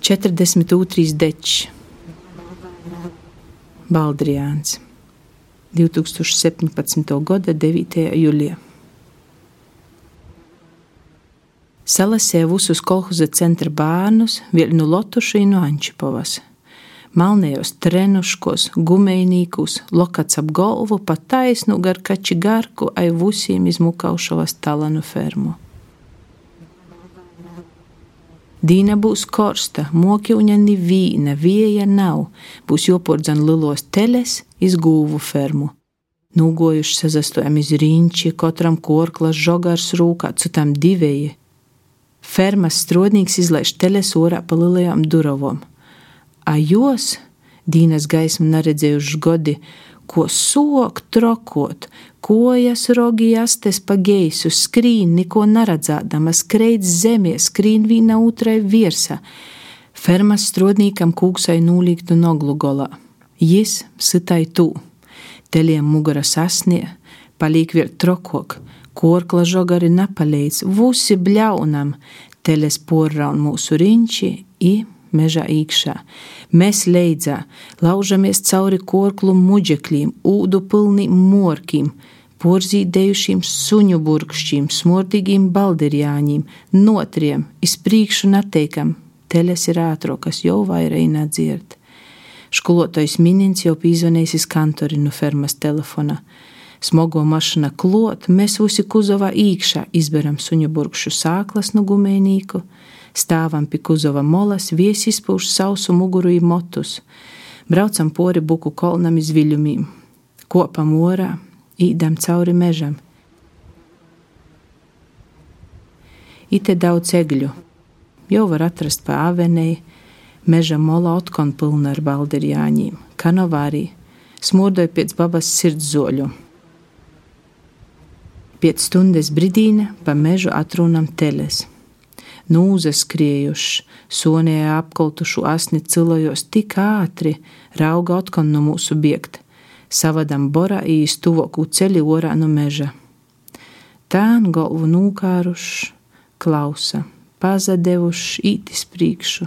42. dečs, Baldriāns, 2017. gada 9. jūlijā. Salasēja visus kolhoza centra bērnus, vēl no Lotuša un no Ančipovas. Malnējos trenuškos, gumejnīkus, lokats ap galvu, pa taisnu gar kači garku, ai vusiem izmukaušavas talanu fermu. Dīna būs korsta, mokiuņa nivīna, vieja nav, būs jopordzan lilos teles iz gūvu fermu. Nūgojuši sazastojam iz riņķi, katram korklas žogars rūkā, citam divēji. Fermas strodnīgs izlaiž teles orā pa lielajām durovom. A jos, Dīnas gaismu neredzējuši godi, ko sok trokot, kojas rogi astes pa geisu, skrīn, neko neredzādama, skreidz zemē, skrīn vīna otrai virsa. Fermas strodnīkam kūksai nūlīgtu noglu golā. Jis sitai tū. Teliem mugura sasnie, palīk vēl trokok, korkla žogari napaleidz, vusi bļaunam, teles porraun mūsu riņķi i mežā īkšā. Mēs leidzā, laužamies cauri korklu muģekļiem, ūdu pilniem morkiem, porzīdējušiem suņu burkšķiem, smordīgiem balderjāņiem, notriem, izpriekšu nateikam, teles ir ātro, kas jau vairāk nedzird. Skolotais minins jau pīzvanījis iz kantori no fermas telefona. Smogo mašana klot, mēs visi kuzovā īkšā izberam suņu burkšu sāklas no gumēnīku, stāvam pie kuzova molas, viesi izpūš sausu muguru į motus, braucam pori buku kolnam iz viļumiem, kopam orā, īdam cauri mežam. Ite daudz egļu, jau var atrast pa avenei, meža mola otkon pilna ar balderjāņiem, kanovārī, smurdoja pēc babas sirdszoļu. Pēc stundas brīdīna pa mežu atrunam teles nūzas skriejuši, sonijā apkaltušu asni cilojos tik ātri, rauga otkon no mūsu biegt, savadam borā īs tuvoku ceļi orā no meža. Tān galvu nūkāruši, klausa, pazadevuši ītis priekšu.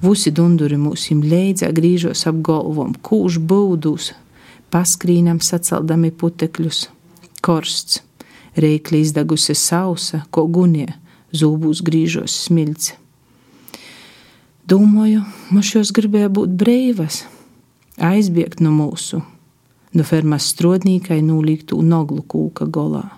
Vusi dunduri mūsim leidzā grīžos ap galvom, kūž būdus, paskrīnam sacaldami putekļus, korsts reikli izdegusi sausa, ko gunie, zūbūs grīžos smilts. Domāju, mums šos gribēja būt breivas, aizbiegt no mūsu, no fermas strodnīkai nūlīgtu noglu kūka golā.